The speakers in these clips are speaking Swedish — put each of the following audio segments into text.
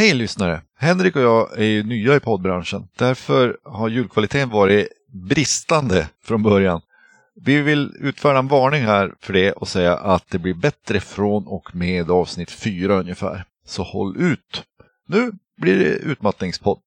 Hej lyssnare! Henrik och jag är ju nya i poddbranschen. Därför har ljudkvaliteten varit bristande från början. Vi vill utföra en varning här för det och säga att det blir bättre från och med avsnitt 4 ungefär. Så håll ut! Nu blir det utmattningspodd.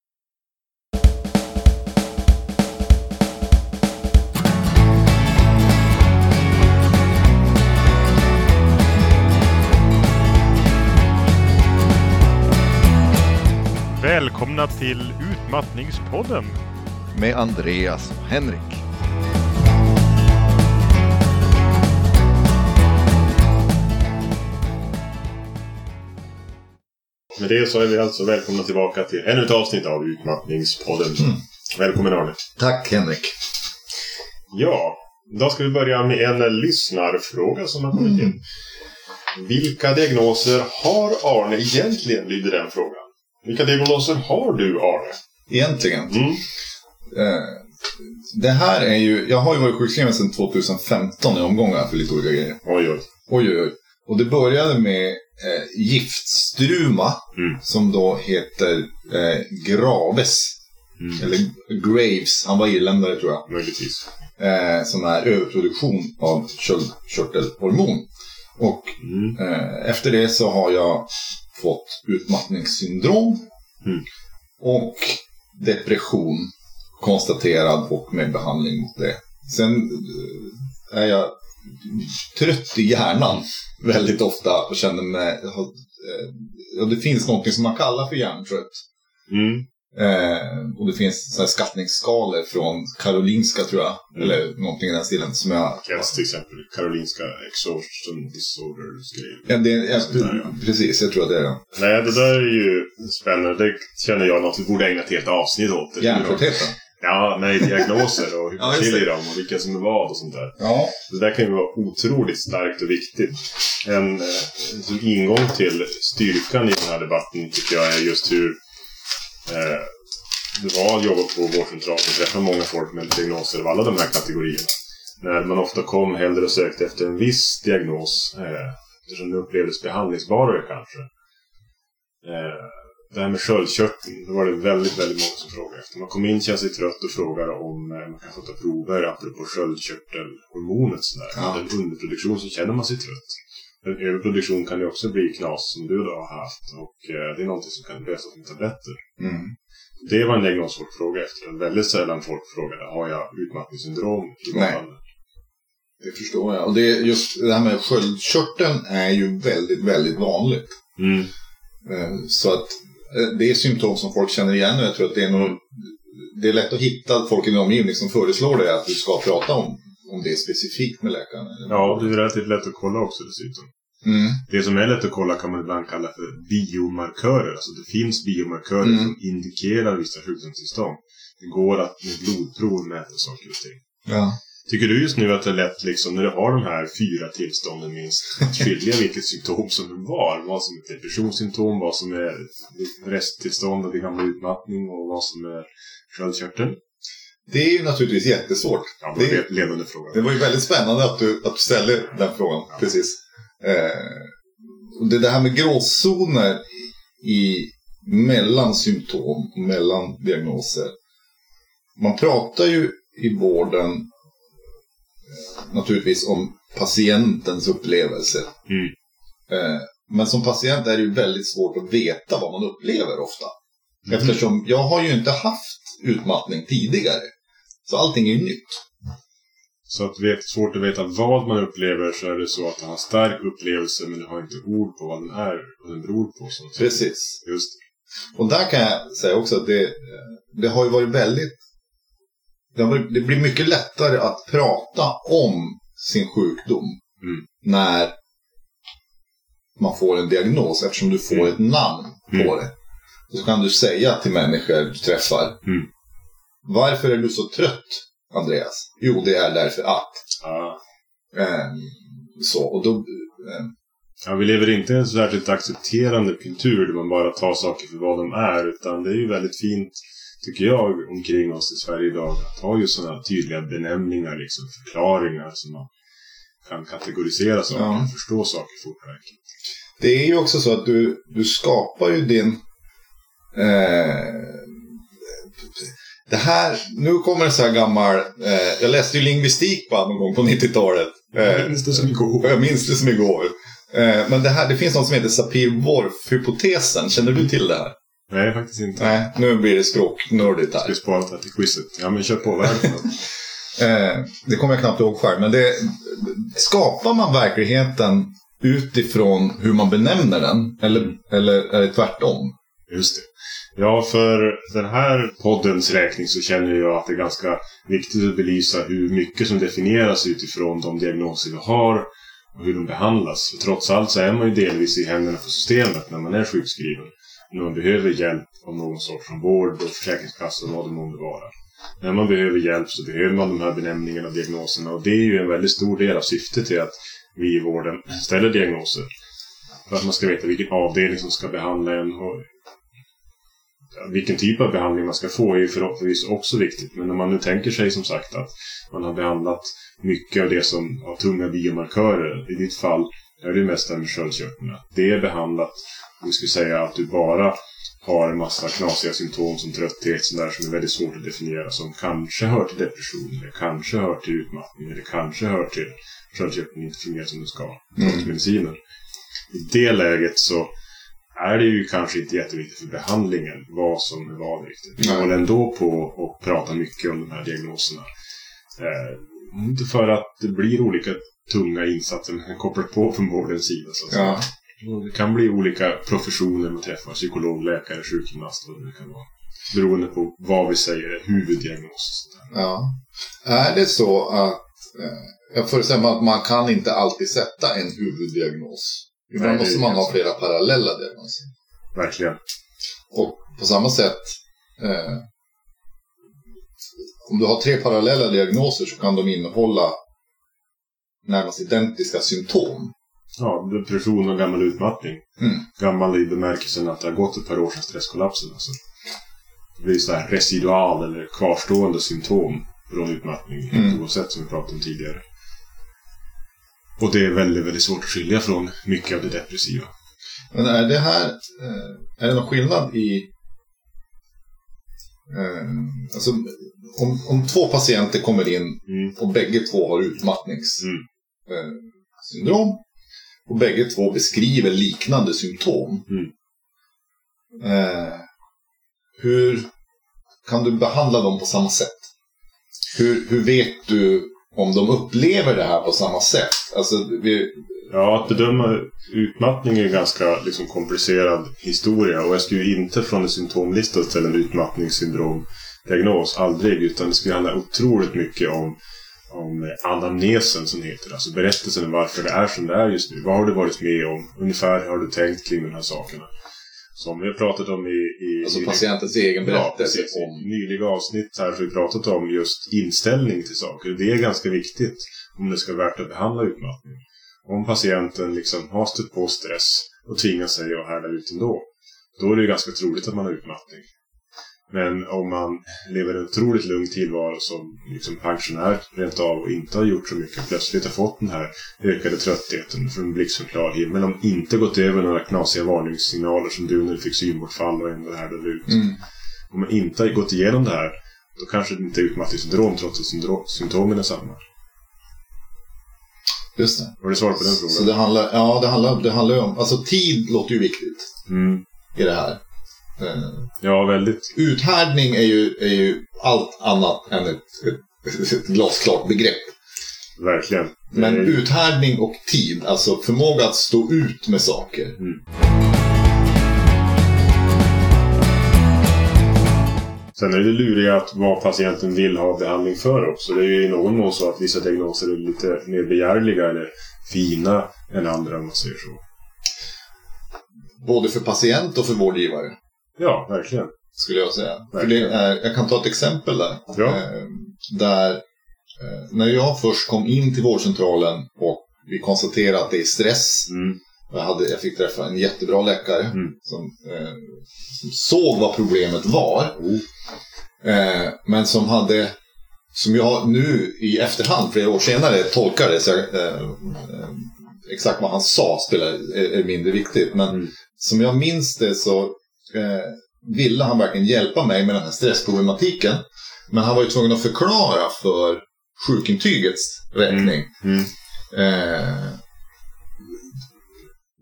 Välkomna till Utmattningspodden. Med Andreas och Henrik. Med det så är vi alltså välkomna tillbaka till ännu ett avsnitt av Utmattningspodden. Välkommen Arne. Tack Henrik. Ja, då ska vi börja med en lyssnarfråga som har kommit in. Vilka diagnoser har Arne egentligen? lyder den frågan. Vilka diagnoser har du Arne? Egentligen. Mm. Eh, det här är ju, jag har ju varit sjukskriven sedan 2015 i omgångar för lite olika grejer. Oj. Oj, oj, oj. Och det började med eh, giftstruma Mm. som då heter eh, Graves. Mm. Eller Graves, han var irländare tror jag. Möjligtvis. Eh, som är överproduktion av köldkörtelhormon. Och Mm. Eh, efter det så har jag fått utmattningssyndrom Mm. och depression konstaterad och med behandling mot det. Sen eh, är jag trött i hjärnan väldigt ofta och känner mig... eh, Och det finns något som man kallar för hjärntrött. Mm. Eh, och det finns så här skattningsskalor från Karolinska tror jag. Mm. Eller någonting i den stilen som jag... Krävs till exempel Karolinska Exhaustion Disorders grejer. Ja, det, jag, Sådär, ja. Precis, jag tror att det är det. Nej, det där är ju spännande. Det känner jag något vi borde ägna ett helt avsnitt åt. Hjärntröttheten. Ja, nej, diagnoser och hur man skiljer dem och vilka som är vad och sånt där. Ja. Det där kan ju vara otroligt starkt och viktigt. En, eh, en ingång till styrkan i den här debatten tycker jag är just hur eh, det var att jobba på vårdcentralen och träffa många folk med diagnoser av alla de här kategorierna. När man ofta kom hellre och sökte efter en viss diagnos eh, eftersom det upplevdes behandlingsbarare kanske. Eh, det här med sköldkörteln, då var det väldigt, väldigt många som frågade efter. Man kom in, kände sig trött och frågade om eh, man kan få ta prover apropå sköldkörtelhormonet. Sådär. Ja. En underproduktion så känner man sig trött. En överproduktion kan ju också bli knas som du då har haft. Och eh, det är någonting som kan lösas med tabletter. Mm. Det var en diagnos folk frågade efter. Väldigt sällan folk frågade, har jag utmattningssyndrom? i Nej. fall?" Det förstår jag. Och det, just det här med sköldkörteln är ju väldigt, väldigt vanligt. Mm. Eh, Så att eh, det är symptom som folk känner igen och jag tror att det är nog det är lätt att hitta folk i din omgivning som föreslår det att du ska prata om, om det specifikt med läkaren. Ja, det är relativt lätt att kolla också dessutom. Mm. Det som är lätt att kolla kan man ibland kalla för biomarkörer. Alltså det finns biomarkörer Mm. som indikerar vissa sjukdomstillstånd. Det går att med blodprov mäta saker och ting. Ja. Tycker du just nu att det är lätt, liksom, när du har de här fyra tillstånden minst, att skilja vilket symptom som är var? Vad som är depressionssymptom, vad som är resttillstånd av din gamla utmattning och vad som är sköldkörteln? Det är ju naturligtvis jättesvårt. Ja, Det- är ledande fråga. Det var ju väldigt spännande att du, att du ställde den frågan. Precis. Eh, det, det här med gråzoner i, mellan symptom och mellan diagnoser. Man pratar ju i vården eh, naturligtvis om patientens upplevelser. Mm. Eh, men som patient är det ju väldigt svårt att veta vad man upplever ofta. Mm. Eftersom jag har ju inte haft utmattning tidigare. Så allting är ju nytt. Så att det är svårt att veta vad man upplever så är det så att du har stark upplevelse men du har inte ord på vad den är och den beror på. Så att säga. Precis. Just Och där kan jag säga också att det, det har ju varit väldigt... Det, varit, det blir mycket lättare att prata om sin sjukdom Mm. när man får en diagnos eftersom du får Mm. ett namn på Mm. det. Så kan du säga till människor du träffar. Varför är du så trött, Andreas? Jo, det är därför att. Ja. Ehm, så, och då... ehm, Ja, vi lever inte i en särskilt accepterande kultur där man bara tar saker för vad de är. Utan det är ju väldigt fint, tycker jag, omkring oss i Sverige idag. Att ha just sådana tydliga benämningar, liksom förklaringar som man kan kategorisera saker Ja. och förstå saker fort och enkelt. Det är ju också så att du, du skapar ju din... Eh, det här, nu kommer en så här gammal, eh, jag läste ju lingvistik bara någon gång på 90-talet. Jag minns det som igår. Jag minns det som igår. Eh, men det, här, det finns något som heter Sapir-Whorf-hypotesen. Känner du till det här? Nej, faktiskt inte. Nej, nu blir det språknördigt Ska här. vi spara det här till quizet? Ja, men kör på. Vad? Eh, det kommer jag knappt ihåg själv. Men det, skapar man verkligheten utifrån hur man benämner den? Eller, eller är det tvärtom? Just det. Ja, för den här poddens räkning så känner jag att det är ganska viktigt att belysa hur mycket som definieras utifrån de diagnoser vi har och hur de behandlas. För trots allt så är man ju delvis i händerna för systemet när man är sjukskriven. När man behöver hjälp av någon sort från vård och försäkringskassa och vad det månde vara. När man behöver hjälp så behöver man de här benämningarna och diagnoserna och det är ju en väldigt stor del av syftet till att vi i vården ställer diagnoser. För att man ska veta vilken avdelning som ska behandla en och vilken typ av behandling man ska få är ju förhoppningsvis också viktigt. Men när man nu tänker sig som sagt att man har behandlat mycket av det som har tunga biomarkörer. I ditt fall är det mest med sköldkörteln. Det är behandlat, om vi skulle säga att du bara har en massa knasiga symptom som trötthet sådär som är väldigt svårt att definiera. Som kanske hör till depression, eller kanske hör till utmattning, eller kanske hör till sköldkörteln inte fungerar som den ska. Trots mediciner. I det läget så är det ju kanske inte jätteviktigt för behandlingen vad som är vad riktigt. Vi håller ändå på och pratar mycket om de här diagnoserna. Eh, för att det blir olika tunga insatser man kan koppla på från vårdens sida. Så. Ja. Och Det kan bli olika professioner man träffar. Psykolog, läkare, sjukgymnast vad det kan vara. Beroende på vad vi säger är huvuddiagnos. och ja. Är det så att, eh, jag föreställer mig att man kan inte alltid sätta en huvuddiagnos. Det är måste man ha flera parallella diagnoser. Verkligen. Och på samma sätt, eh, om du har tre parallella diagnoser så kan de innehålla närmast identiska symptom. Ja, depression och gammal utmattning. Mm. Gammal i bemärkelsen att det har gått ett par år sedan stresskollapsen. Alltså. Det blir så här residual eller kvarstående symptom från utmattning. Mm. Oavsett som vi pratade om tidigare. Och det är väldigt, väldigt svårt att skilja från mycket av det depressiva. Men är det här, eh, är det någon skillnad i eh, alltså, om, om två patienter kommer in Mm. och bägge två har utmattningssyndrom Mm. eh, och bägge två beskriver liknande symptom. Mm. Eh, hur kan du behandla dem på samma sätt? Hur, hur vet du om de upplever det här på samma sätt? Alltså, vi, Ja, att bedöma utmattning är en ganska liksom, komplicerad historia. Och jag skulle ju inte från en symptomlista ställa en utmattningssyndromdiagnos. Aldrig. Utan det skulle handla otroligt mycket om, om anamnesen som det heter. Alltså berättelsen om varför det är som det är just nu. Vad har du varit med om? Ungefär har du tänkt kring de här sakerna? Som vi har pratat om i alltså patientens egen Ja, berättelse. precis. om, I nyliga avsnitt här har vi pratat om just inställning till saker. Det är ganska viktigt om det ska vara värt att behandla utmattning. Om patienten liksom har stött på stress och tvingar sig att härda ut ändå. Då är det ganska troligt att man har utmattning. Men om man lever en otroligt lugn tillvaro som liksom pensionär rent av och inte har gjort så mycket. Plötsligt har fått den här ökade tröttheten från en blixtfrån klar himmel. Om inte gått över några knasiga varningssignaler som du när du fick synbortfall och ändå härdade ut. Mm. Om man inte har gått igenom det här, då kanske det inte är utmattningssyndrom trots att symptomen är samma. Just det. Har du svar på den frågan? Så det handlar, ja, det handlar, det handlar om, alltså tid låter ju viktigt Mm. i det här. Eh, Ja, väldigt. uthärdning är ju, är ju allt annat än ett, ett, ett glasklart begrepp. Verkligen. Men är- uthärdning och tid, alltså förmåga att stå ut med saker. Sen är det luriga att vad patienten vill ha behandling för också. Det är ju i någon mån så att vissa diagnoser är lite mer begärliga eller fina än andra om man säger så. Både för patient och för vårdgivare, Ja, verkligen. skulle jag säga. För det är, jag kan ta ett exempel där. Ja. Eh, där eh, när jag först kom in till vårdcentralen och vi konstaterade att det är stress. Mm. Jag, hade, jag fick träffa en jättebra läkare Mm. som, eh, som såg vad problemet var. Eh, men som hade, som jag nu i efterhand, flera år senare, tolkar det. Så jag, eh, eh, exakt vad han sa spelar, är, är mindre viktigt. Men Mm. som jag minns det så, eh, ville han verkligen hjälpa mig med den här stressproblematiken. Men han var ju tvungen att förklara för sjukintygets räkning. Mm. Eh,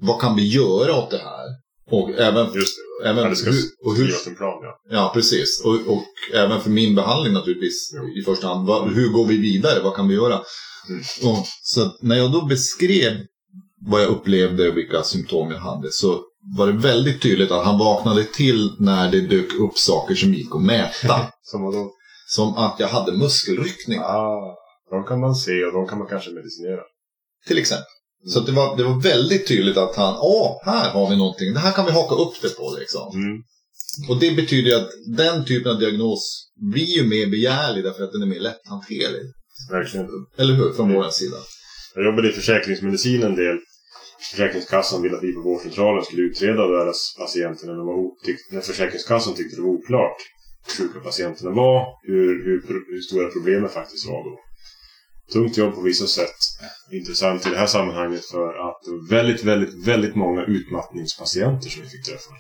vad kan vi göra åt det här? Och även, Just även Ja, ska hur, och hur, plan, ja. Ja, precis. Och, och även för min behandling naturligtvis i första hand. Vad, hur går vi vidare? Vad kan vi göra? Mm. Och, så när jag då beskrev vad jag upplevde och vilka symptom jag hade så var det väldigt tydligt att han vaknade till när det dök upp saker som gick att mäta. Som vadå? som att jag hade muskelryckning Ah, de kan man se och de kan man kanske medicinera. till exempel. Så att det, var, det var väldigt tydligt att han, åh, här har vi någonting. Det här kan vi haka upp det på liksom. Mm. Och det betyder ju att den typen av diagnos blir ju mer begärlig därför att den är mer lätthanterlig. Verkligen. Eller hur? Från vår sida. Jag jobbade i försäkringsmedicin en del. Försäkringskassan ville att vi på vårdcentralen skulle utreda deras patienter när, de var när Försäkringskassan tyckte det var oklart hur sjuka patienterna var, hur, hur, hur stora problemen faktiskt var då. Tungt jobb på vissa sätt. Intressant i det här sammanhanget för att det var väldigt, väldigt, väldigt många utmattningspatienter som vi fick träffa.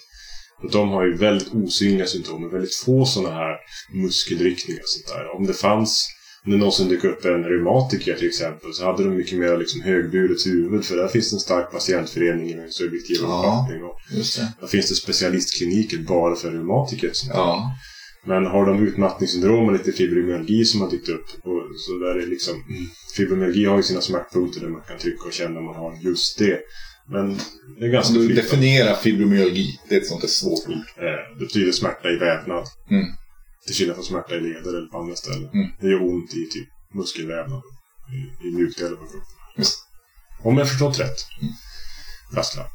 Och de har ju väldigt osynliga symptom, väldigt få sådana här muskelryckningar och sånt där. Om det fanns om det någonsin dök upp en reumatiker till exempel så hade de mycket mer liksom högburet huvud för där finns en stark patientförening i den subjektiva Ja. uppfattning. Och där finns det specialistkliniker bara för reumatiker. Ja. Men har de utmattningssyndrom och lite fibromyalgi som har dykt upp och så där är liksom fibromyalgi har ju sina smärtpunkter där man kan tycka och känna om man har just det. Men det är ganska Om du definierar fibromyalgi, det är ett sånt där svårt ord. Eh, Det betyder smärta i vävnad. Mm. Till skillnad från smärta i leder eller på andra ställen. Mm. Det gör ont i typ muskelvävnad. I, i mjukdelar på kroppen. Just. Om jag förstått rätt. Mm. Brasklapp.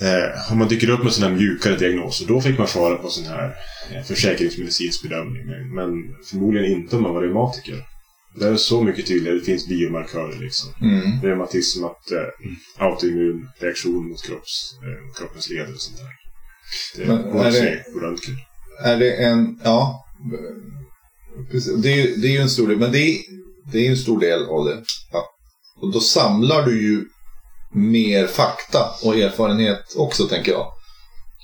Eh, om man dyker upp med sådana här mjukare diagnoser, då fick man svara på sån här eh, försäkringsmedicinsk bedömning. Men, men förmodligen inte om man var reumatiker. Det är så mycket tydligare, det finns biomarkörer liksom. Mm. Reumatism, att eh, autoimmun reaktion mot kropps, eh, kroppens leder och sånt där. Det Men går är det- på röntgen. Är det en, ja. Det är ju, det är ju en stor del, men det är, det är en stor del av det. Ja. Och då samlar du ju mer fakta och erfarenhet också, tänker jag.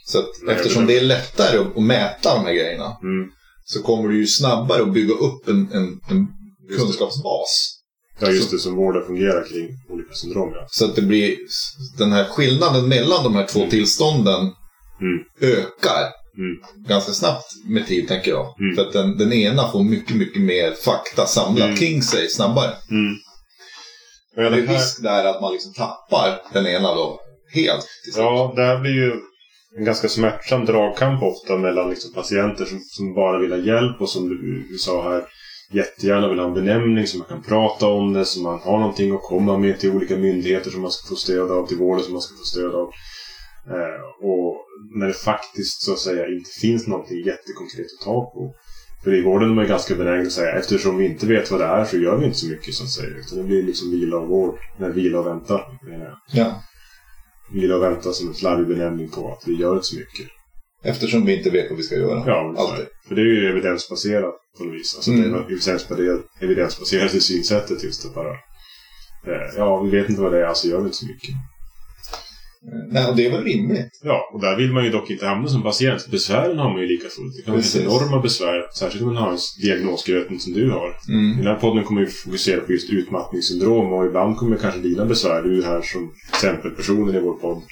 Så att Nej, eftersom det- är lättare att, mäta de här grejerna Mm. så kommer du ju snabbare att bygga upp en, en, en kunskapsbas. Ja, just det, som vården fungerar kring olika syndrom. Ja. Så att det blir den här skillnaden mellan de här två Mm. tillstånden Mm. ökar Mm. ganska snabbt med tid, tänker jag. Mm. För att den, den ena får mycket, mycket mer fakta samlat Mm. kring sig snabbare. Mm. Ja, Det det är här, risk där att man liksom tappar den ena då helt. ja, det här blir ju en ganska smärtsam dragkamp ofta mellan liksom patienter som, som bara vill ha hjälp och som du, du sa här jättegärna vill ha en benämning så man kan prata om det, så man har någonting att komma med till olika myndigheter som man ska få stöd av, till vården som man ska få stöd av. Eh, och när det faktiskt så att säga inte finns någonting jättekonkret att ta på. För i vården är man ganska benägen att säga eftersom vi inte vet vad det är så gör vi inte så mycket så att säga. Utan det blir liksom vila och vård. Nej, vila och vänta. Ja. vila och vänta som en slarvig benämning på att vi gör inte så mycket. Eftersom vi inte vet vad vi ska göra. Ja. Alltid. För det är ju evidensbaserat på något vis. Alltså Mm. det är evidensbaserat, evidensbaserat i synsättet just det bara. Eh, ja, vi vet inte vad det är, alltså gör vi inte så mycket. Nej, och det är väl rimligt. Ja, och där vill man ju dock inte hamna som patient. Besvären har man ju lika fullt. Det kan vara enorma besvär, särskilt om man har en diagnosgröten som du har. Mm. I den här podden kommer vi fokusera på just utmattningssyndrom och ibland kommer kanske dina besvär, du är här som exempelpersonen i vår podd.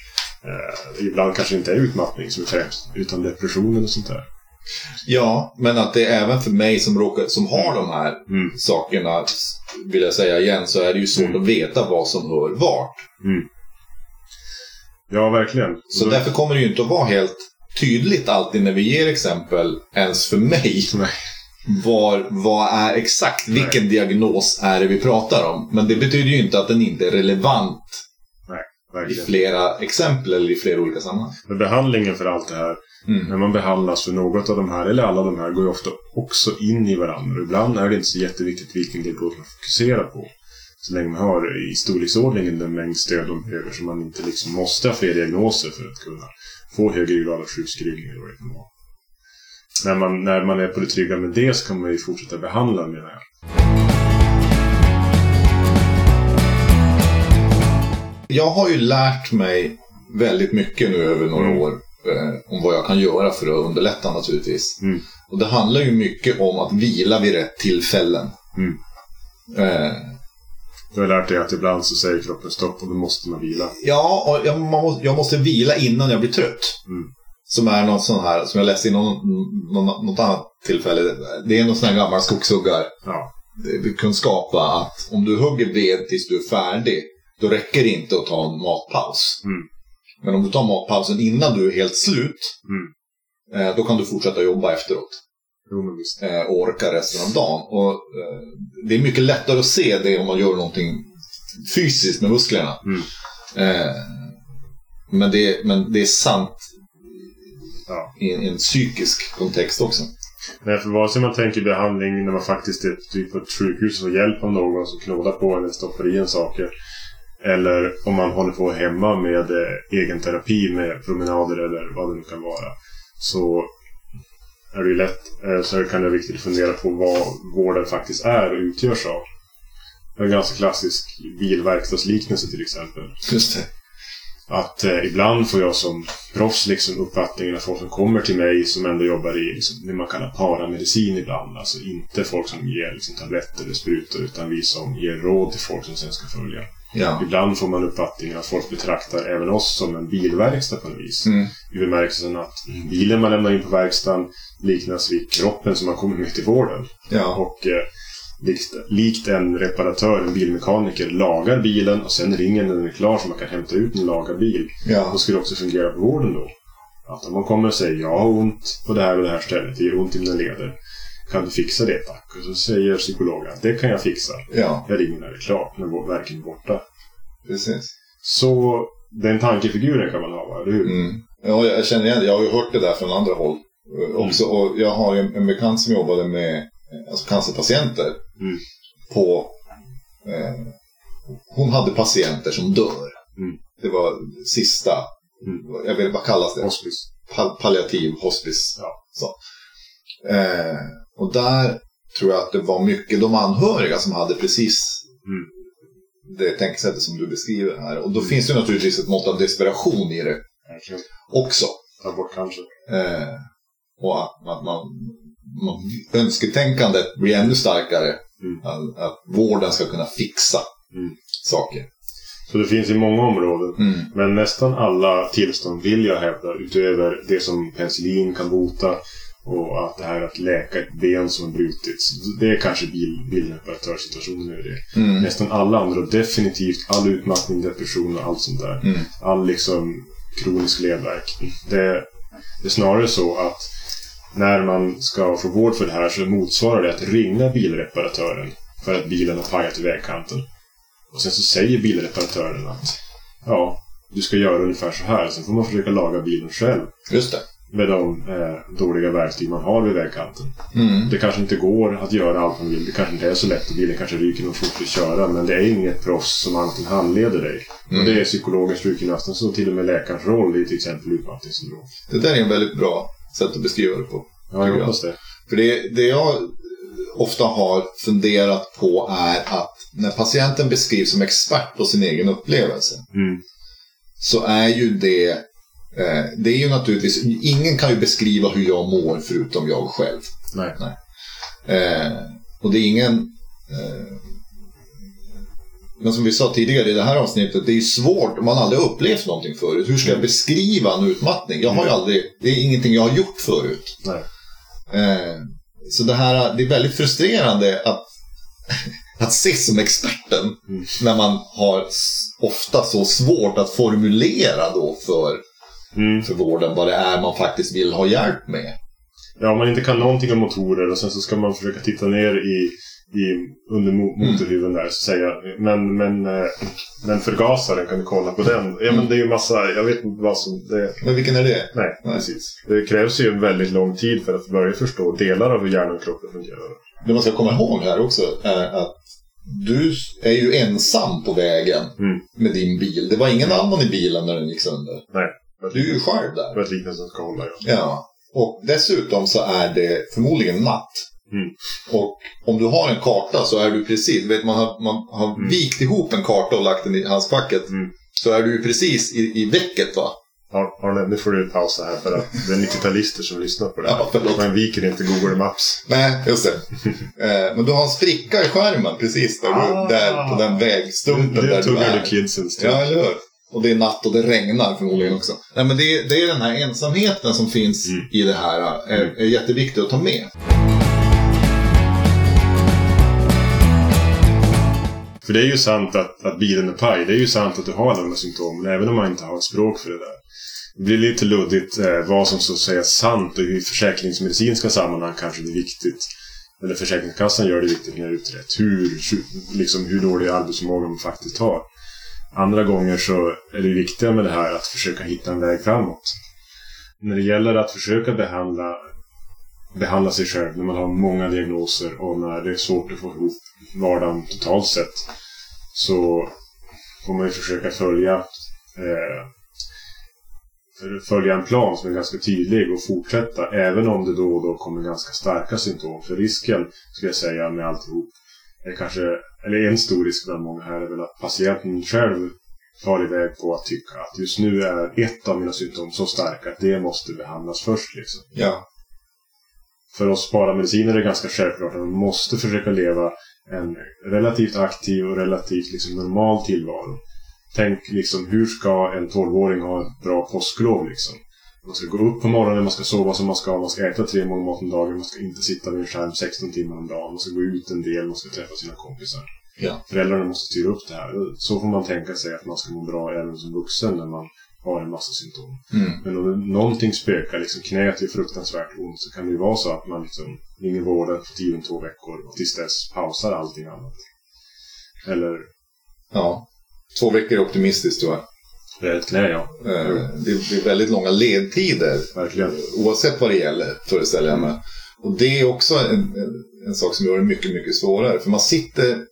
Eh, ibland kanske inte är utmattning som är främst, utan depressionen och sånt där. Ja, men att det är även för mig som, råkar, som har de här Mm. sakerna, vill jag säga igen, så är det ju svårt Mm. att veta vad som hör vart. Ja, verkligen. Så Då- därför kommer det ju inte att vara helt tydligt alltid när vi ger exempel, ens för mig, Nej. var, vad är exakt, vilken diagnos är det vi pratar om. Men det betyder ju inte att den inte är relevant i Verkligen. flera exempel eller i flera olika sammanhang. Men behandlingen för allt det här, Mm. när man behandlas för något av de här, eller alla de här, går ju ofta också in i varandra. Ibland är det inte så jätteviktigt vilken diagnos man fokuserar på. Så länge man har i storleksordningen den mängd stöd de behöver, så man inte liksom måste ha fler diagnoser för att kunna få högre grad av sjukskrivning eller vad det kan vara. När man, när man är på det trygga med det så kan man ju fortsätta behandla menar jag. Jag har ju lärt mig väldigt mycket nu över några Mm. år. eh, om vad jag kan göra för att underlätta naturligtvis. Mm. Och det handlar ju mycket om att vila vid rätt tillfällen. Mm. Eh, Du har lärt dig att ibland så säger kroppen stopp och då måste man vila. ja, och jag, måste, jag måste vila innan jag blir trött. Mm. Som är någon sån här, som jag läste i någon, någon, något annat tillfälle. Det är någon sån här gammal skogshuggar. Ja. kunskap att om du hugger ved tills du är färdig, då räcker det inte att ta en matpaus. Mm. Men om du tar matpausen innan du är helt slut, Mm. eh, då kan du fortsätta jobba efteråt. Eh, och orka resten av dagen. Och, eh, det är mycket lättare att se det om man gör någonting fysiskt med musklerna. Mm. Eh, men, det, men det är sant Ja. i en, en psykisk kontext också. Nej, för vare sig man tänker behandling när man faktiskt är typ på ett sjukhus och får hjälp av någon som knådar på en eller stoppar i en saker. Eller om man håller på hemma med eh, egen terapi med promenader eller vad det nu kan vara. Så är det ju lätt, eh, så kan det vara viktigt att fundera på vad vården faktiskt är och utgörs av. En ganska klassisk bilverkstadsliknelse till exempel. Just det. Att eh, ibland får jag som proffs liksom uppfattningen att folk som kommer till mig som ändå jobbar i liksom, det man kallar paramedicin ibland. Alltså inte folk som ger liksom, tabletter eller sprutor utan vi som ger råd till folk som sen ska följa. Ja. Ibland får man uppfattningen att folk betraktar även oss som en bilverkstad på något vis. Mm. I bemärkelsen att bilen man lämnar in på verkstaden liknas vid kroppen som man kommer med till vården. Ja. Och eh, likt, likt en reparatör, en bilmekaniker, lagar bilen och sen ringer när den är klar så man kan hämta ut en lagad bil. Ja. Då ska det också fungera på vården då. Att om man kommer och säger jag har ont på det här och det här stället, det gör ont i mina leder. Kan du fixa det tack? Och så säger psykologen att det kan jag fixa. ja, Jag ringer när det är klart, när verken är borta. precis. Så den tankefiguren kan man ha, eller hur? Mm. Ja, jag känner igen det. Jag har ju hört det där från andra håll. Eh, Också, och jag har ju en, en bekant som jobbade med eh, alltså cancerpatienter. Mm. På, eh, hon hade patienter som dör. Mm. Det var sista, Mm. jag vet vad kallas det? Hospice. Pal- palliativ hospice. Ja. Så. Eh, och där tror jag att det var mycket de anhöriga som hade precis Mm. det tänkesättet som du beskriver här. Och då finns det naturligtvis ett mått av desperation i det också. Ta bort kanske. Eh, och att, man, man, önsketänkandet blir ännu starkare. Mm. Att, att vården ska kunna fixa Mm. saker. Så det finns i många områden. Mm. Men nästan alla tillstånd vill jag hävda, utöver det som penicillin kan bota och att det här att läka ett ben som har brutits. Det är kanske bil, bilreparatörsituationen är det. Mm. Nästan alla andra, definitivt all utmattning, depression och allt sånt där. Mm. All liksom kronisk ledvärk. Det, det är snarare så att när man ska få vård för det här så motsvarar det att ringa bilreparatören för att bilen har pajat i vägkanten. Och sen så säger bilreparatören att ja, du ska göra ungefär så här. Sen får man försöka laga bilen själv Just det. med de eh, dåliga verktyg man har vid vägkanten. Mm. Det kanske inte går att göra allt man vill. Det kanske inte är så lätt och bilen kanske ryker när man fortsätter köra. Men det är inget proffs som antingen handleder dig. Mm. Och det är psykologens, sjukgymnastens och till och med läkarens roll i till exempel utmattningssyndrom. Det där är en väldigt bra sätt att beskriva det på. Ja, jag hoppas det. För det, det jag ofta har funderat på är att när patienten beskrivs som expert på sin egen upplevelse Mm. så är ju det eh, det är ju naturligtvis, ingen kan ju beskriva hur jag mår förutom jag själv. Nej. Eh, och det är ingen eh, men som vi sa tidigare i det här avsnittet, det är svårt om man aldrig upplevt någonting förut. Hur ska jag beskriva en utmattning? Jag har ju aldrig, det är ingenting jag har gjort förut. Eh, så det här det är väldigt frustrerande att, att ses som experten Mm. när man har ofta så svårt att formulera då för, Mm. för vården vad det är man faktiskt vill ha hjälp med. Ja, om man inte kan någonting om motorer och sen så ska man försöka titta ner i, i under Mm. motorhuven där och säga men, men, eh, men förgasaren, kan du kolla på den? Ja, men det är ju massa, jag vet inte vad som... Det, Men vilken är det? nej, Nej. precis. Det krävs ju en väldigt lång tid för att börja förstå delar av hur hjärnan och kroppen fungerar. Det man ska komma ihåg här också är att du är ju ensam på vägen Mm. med din bil. Det var ingen annan i bilen när den gick sönder. Nej. Du är ju själv där. För att liknelsen ska hålla, ja. Ja. Och dessutom så är det förmodligen natt. Mm. Och om du har en karta så är du precis, vet man har, man har Mm. vikt ihop en karta och lagt den i handskfacket. Mm. Så är du ju precis i, i väcket va? Ar- Arne, nu får du pausa här för att det är 90-talister som lyssnar på det här. Ja. Man viker inte Google Maps. Nej, just det. Eh, men du har en spricka i skärmen precis där, Ah. du, där på den vägstumpen Det där du tog är. du kidsen stund. Ja, eller hur? Och det är natt och det regnar förmodligen också. Nej, men det, är- det är den här ensamheten som finns Mm. i det här. Är, är jätteviktig att ta med. För det är ju sant att, att bilen är paj. Det är ju sant att du har alla de här symptomen, även om man inte har ett språk för det där. Det blir lite luddigt eh, vad som så att säga är sant och i försäkringsmedicinska sammanhang kanske det är viktigt. Eller Försäkringskassan gör det viktigt när det är utrett. Hur, liksom, hur dålig arbetsförmåga man faktiskt har. Andra gånger så är det viktiga med det här att försöka hitta en väg framåt. När det gäller att försöka behandla, behandla sig själv när man har många diagnoser och när det är svårt att få ihop vardagen totalt sett så får man ju försöka följa eh, följa en plan som är ganska tydlig och fortsätta även om det då och då kommer ganska starka symptom. För risken, skulle jag säga, med alltihop är kanske, eller en stor risk bland många här är väl att patienten själv far iväg på att tycka att just nu är ett av mina symptom så starka att det måste behandlas först. Liksom Ja för oss paramediciner är det ganska självklart att man måste försöka leva en relativt aktiv och relativt liksom normal tillvaro. Tänk liksom, hur ska en 12-åring ha ett bra påsklov liksom? Man ska gå upp på morgonen, man ska sova som man ska, man ska äta tre mål mat om dagen, man ska inte sitta vid en skärm 16 timmar om dagen, man ska gå ut en del, man ska träffa sina kompisar. Ja. Föräldrarna måste styra upp det här. Så får man tänka sig att man ska må bra även som vuxen när man har en massa symptom. Mm. Men om någonting spökar, liksom knät är fruktansvärt ont, så kan det ju vara så att man liksom ringer vården för tiden två veckor och tills dess pausar allting annat. Eller ja. Två veckor är optimistiskt tror jag. det är ett knä, ja. Eh, Det blir väldigt långa ledtider. Verkligen. Oavsett vad det gäller, föreställer jag mig. Och det är också en, en, sak som gör det mycket, mycket svårare. För man sitter,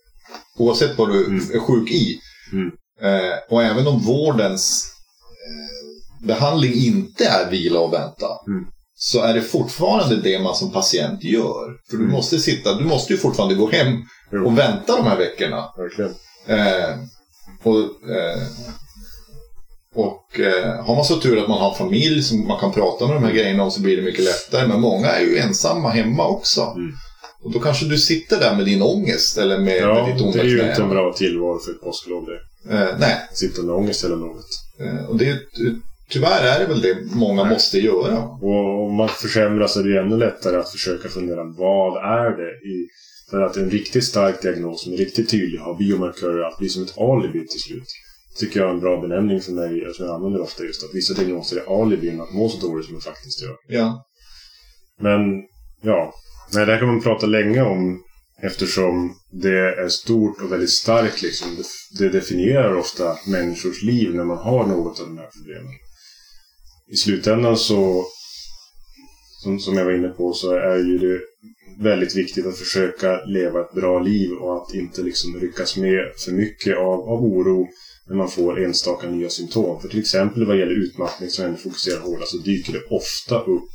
oavsett vad du Mm. är sjuk i, Mm. eh, och även om vårdens behandling inte är vila och vänta, Mm. så är det fortfarande det man som patient gör. För du Mm. måste sitta, du måste ju fortfarande gå hem och vänta de här veckorna. Verkligen. Eh, och eh, och eh, har man så tur att man har familj som man kan prata med de här grejerna om så blir det mycket lättare. Men många är ju ensamma hemma också. Mm. Och då kanske du sitter där med din ångest eller med, Ja, med ditt onda det är ju knä. inte en bra tillvaro för ett påsklov det. Eh, nej, Sitta med ångest hela lovet. eh, och det, tyvärr är det väl det många Nej. måste göra. Och om man försämras är det ju ännu lättare att försöka fundera vad är det i... För att en riktigt stark diagnos som är riktigt tydlig har biomarkörer att bli som ett alibi till slut. tycker jag är en bra benämning för mig, som jag använder ofta just att vissa diagnoser är alibin att må så dåligt som man faktiskt gör. Ja. Men, ja. Nej, det här kan man prata länge om eftersom det är stort och väldigt starkt liksom. Det, det definierar ofta människors liv när man har något av de här problemen. I slutändan så, som, som jag var inne på, så är ju det väldigt viktigt att försöka leva ett bra liv och att inte liksom ryckas med för mycket av, av oro när man får enstaka nya symptom. För till exempel vad gäller utmattning som ändå fokuserar hårdast så dyker det ofta upp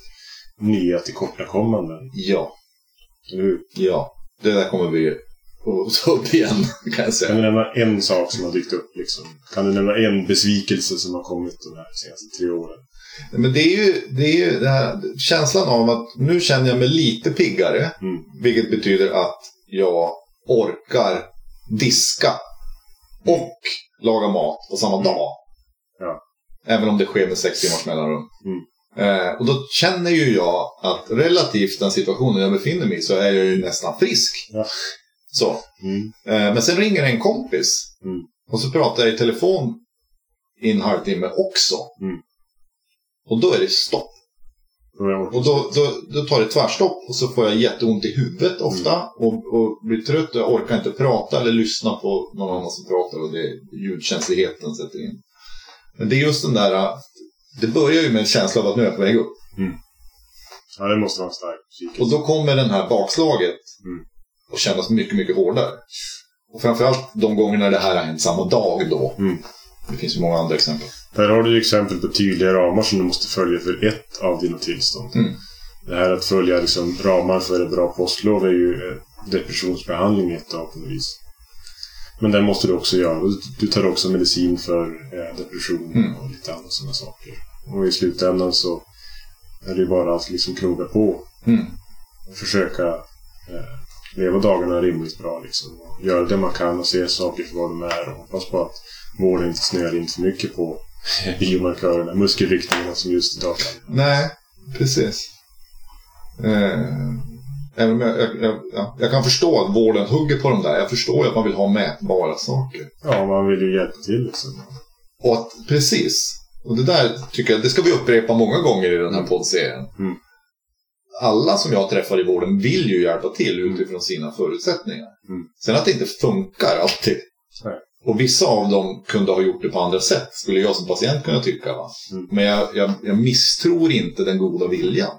nya tillkortakommanden. Ja. Eller hur? Ja. Det där kommer vi att ta upp igen, kan jag Kan du säga. nämna en sak som har dykt upp? Liksom? Kan du nämna en besvikelse som har kommit de här senaste tre åren? Men det är ju, det är ju den här känslan av att nu känner jag mig lite piggare. Mm. Vilket betyder att jag orkar diska och laga mat på samma Mm. dag. Ja. Även om det sker med sex timmars mellanrum. Mm. Eh, och då känner ju jag att relativt den situationen jag befinner mig i så är jag ju nästan frisk. Ja. Så. Mm. Eh, men sen ringer en kompis. Mm. Och så pratar jag i telefon i en halvtimme också. Mm. Och då är det stopp. Och då, då, då tar det tvärstopp och så får jag jätteont i huvudet ofta Mm. och, och blir trött och jag orkar inte prata eller lyssna på någon annan som pratar och det ljudkänsligheten sätter in. Men det är just den där, det börjar ju med en känsla av att nu är jag på väg upp. Ja, det måste vara stark besvikelse. Och då kommer den här bakslaget Mm. och kännas mycket, mycket hårdare. Och framförallt de gångerna det här har hänt samma dag då. Mm. Det finns ju många andra exempel. Där har du ju exempel på tydliga ramar som du måste följa för ett av dina tillstånd. Mm. Det här att följa liksom ramar för ett bra postlov är ju eh, depressionsbehandling ett av på något vis. Men det måste du också göra. Du- tar också medicin för eh, depression Mm. och lite andra sådana saker. Och i slutändan så är det ju bara att liksom knoga på. Mm. Och försöka eh, leva dagarna rimligt bra liksom. Och göra det man kan och se saker för vad de är. Och hoppas på att vården inte snöar in för mycket på biomarkörerna, muskelriktningarna som just idag. Nej, precis. Eh, även om jag, jag, jag, ja, jag kan förstå att vården hugger på de där. Jag förstår ju att man vill ha mätbara saker. Ja, man vill ju hjälpa till liksom. Och att, precis. Och det där tycker jag, det ska vi upprepa många gånger i den här poddserien. Mm. Alla som jag träffar i vården vill ju hjälpa till utifrån sina förutsättningar. Mm. Sen att det inte funkar alltid. Nej. Och vissa av dem kunde ha gjort det på andra sätt, skulle jag som patient kunna tycka. Va? Mm. Men jag, jag, jag misstror inte den goda viljan.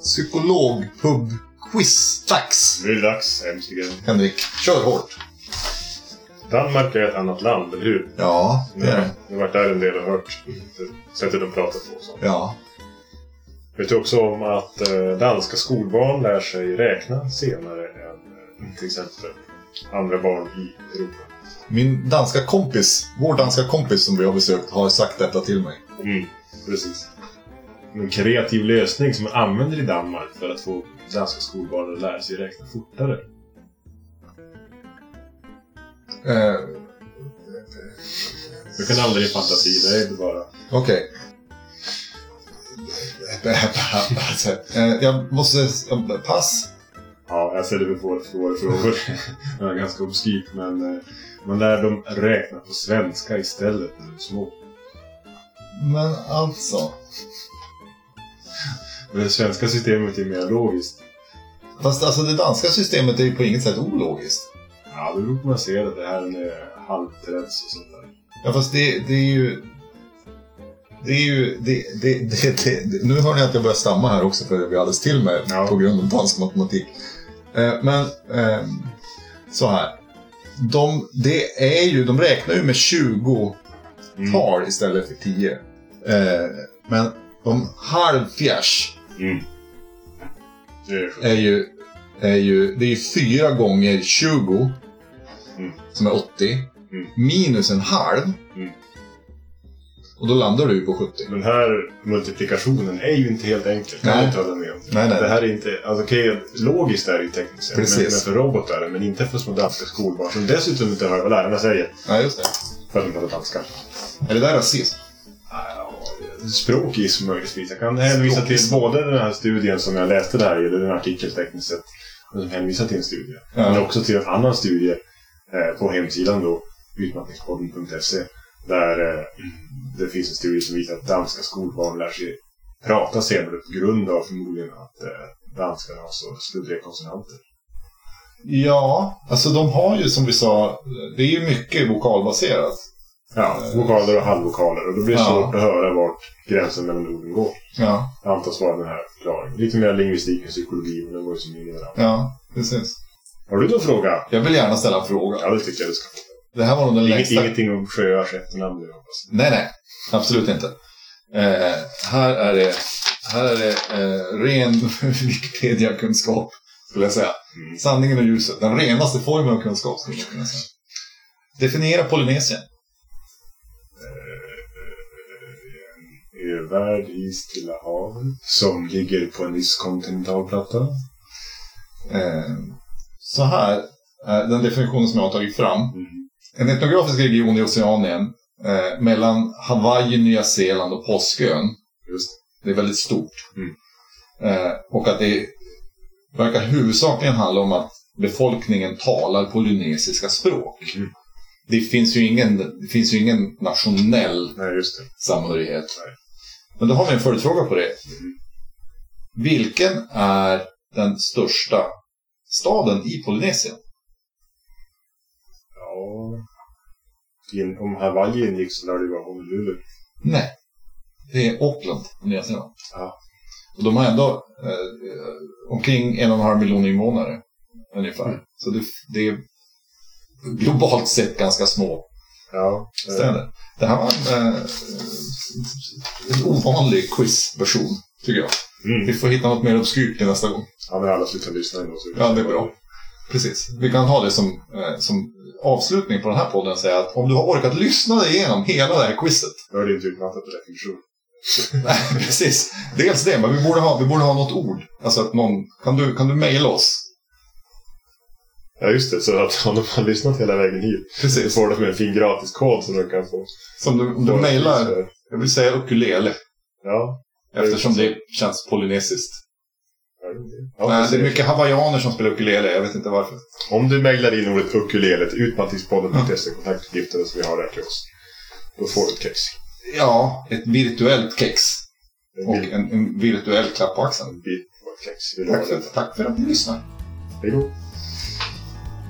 Psykologpub-quiz. Dags! Nu är det dags, äntligen. Henrik, kör hårt. Danmark är ett annat land, eller hur? Ja, det är det. Jag har varit där en del och hört sättet de pratar på. Så. Ja. Vet du också om att eh, danska skolbarn lär sig räkna senare än eh, till exempel andra barn i Europa? Min danska kompis, vår danska kompis som vi har besökt, har sagt detta till mig. Mm, precis. En kreativ lösning som man använder i Danmark för att få danska skolbarn att lära sig räkna fortare. Eh, Du kan använda din fantasi, det är inte bara... Okej. Eh, jag måste... Pass. Ja, jag ställer för få svåra frågor. det är ganska obskyrt, men eh, man lär dem räkna på svenska istället när de är små. Men alltså. Men det svenska systemet är mer logiskt. Fast alltså det danska systemet är ju på inget sätt ologiskt. Ja, det beror på hur man ser det. Det här är halvträds och sånt där. Ja fast det, det är ju... Det är ju... Det, det, det, det, nu hör ni att jag börjar stamma här också för jag blir alldeles till mig Ja. på grund av dansk matematik. Eh, men ehm, så här. De, det är ju, de räknar ju med 20 Mm. tal istället för 10. Eh, men de halvfjärs Mm. Det är är ju, är ju, det är ju 4 gånger 20 Mm. Som är 80. Mm. Minus en halv. Mm. Och då landar du på 70. Den här multiplikationen är ju inte helt enkel. Kan Nej. inte hålla med om. Nej, nej. Det här är inte... Alltså okej, logiskt är det ju tekniskt sett. Men, men för robotar, men inte för små danska skolbarn som dessutom inte hör vad lärarna säger. Ja, just det. För att de pratar danska. Är det där rasism? Språkism möjligtvis. Jag kan hänvisa till både den här studien som jag läste där i, eller en artikel tekniskt sett, som hänvisar till en studie. Ja. Men också till en annan studie på hemsidan då, utmattningspodden.se. Där eh, det finns en studie som visar att danska skolbarn lär sig prata senare på grund av förmodligen att eh, danskarna har så sluddriga konsonanter. Ja, alltså de har ju som vi sa, det är ju mycket vokalbaserat. Ja, vokaler och halvvokaler. Och då blir det Ja. svårt att höra vart gränsen mellan orden går. Ja, Antas vara den här förklaringen. Lite mer lingvistik än psykologi, men den går ju som in i varandra. ja, precis. Har du någon fråga? Jag vill gärna ställa en fråga. Ja, det tycker jag du ska. Det här var nog den Inget, längsta... Ingenting om sjöars efternamn nu, hoppas Nej, nej. Absolut inte. Eh, här är det, här är det eh, ren Wikipedia-kunskap, skulle jag säga. Mm. Sanningen och ljuset. Den renaste formen av kunskap, skulle jag kunna säga. Definiera Polynesien. Övärld i Stilla havet. Som ligger på en viss kontinentalplatta. Eh, så här är den definitionen som jag har tagit fram. Mm. En etnografisk region i Oceanien eh, mellan Hawaii, Nya Zeeland och Påskön. Just Det är väldigt stort. Mm. Eh, och att det verkar huvudsakligen handla om att befolkningen talar polynesiska språk. Mm. Det, finns ju ingen, det finns ju ingen nationell Nej, samhörighet. Nej. Men då har vi en följdfråga på det. Mm. Vilken är den största staden i Polynesien? Ja... Om Hawaii ingick så lär det ju vara Honolulu. Nej, det är Auckland Nya Zeeland. Ja. Och de har ändå eh, omkring en och en halv miljon invånare ungefär. Mm. Så det, det är globalt sett ganska små Ja. eh, Städer. Det här var en, eh, en ovanlig quizversion, tycker jag. Vi Mm. får hitta något mer obskyrt till nästa gång. Ja, men alla slutar lyssna ändå. Så Ja, det är bra. Precis. Vi kan ha det som, eh, som avslutning på den här podden. Säga att om du har orkat lyssna dig igenom hela det här quizet. Då är det inte utmattat på definition. Nej, precis. Dels det, men vi borde ha, vi borde ha något ord. Alltså att någon, kan du, kan du mejla oss? Ja, just det. Så att om de har lyssnat hela vägen hit så Precis. får de en fin gratiskod som de kan få. Som du, om du mejlar, jag vill säga ukulele. Ja. Eftersom det känns polynesiskt. Ja, Nej, det är mycket hawaiianer som spelar ukulele, jag vet inte varför. Om du mejlar in ordet ukulele till utmattningspodden.se kontaktuppgifterna som vi har där till oss. Då får du ett kex. Ja, ett virtuellt kex. En Och en, en virtuell klapp på axeln. Tack för, tack för att ni lyssnar. Hej då.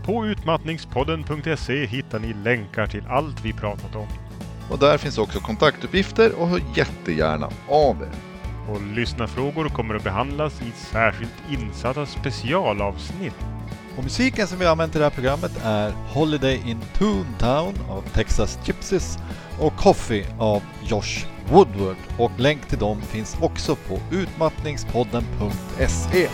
På utmattningspodden.se hittar ni länkar till allt vi pratat om. Och där finns också kontaktuppgifter och hör jättegärna av er. Och lyssnarfrågor kommer att behandlas i särskilt insatta specialavsnitt. Och musiken som vi har använt i det här programmet är Holiday in Toontown av Texas Gypsies och Coffee av Josh Woodward. Och länk till dem finns också på utmattningspodden.se.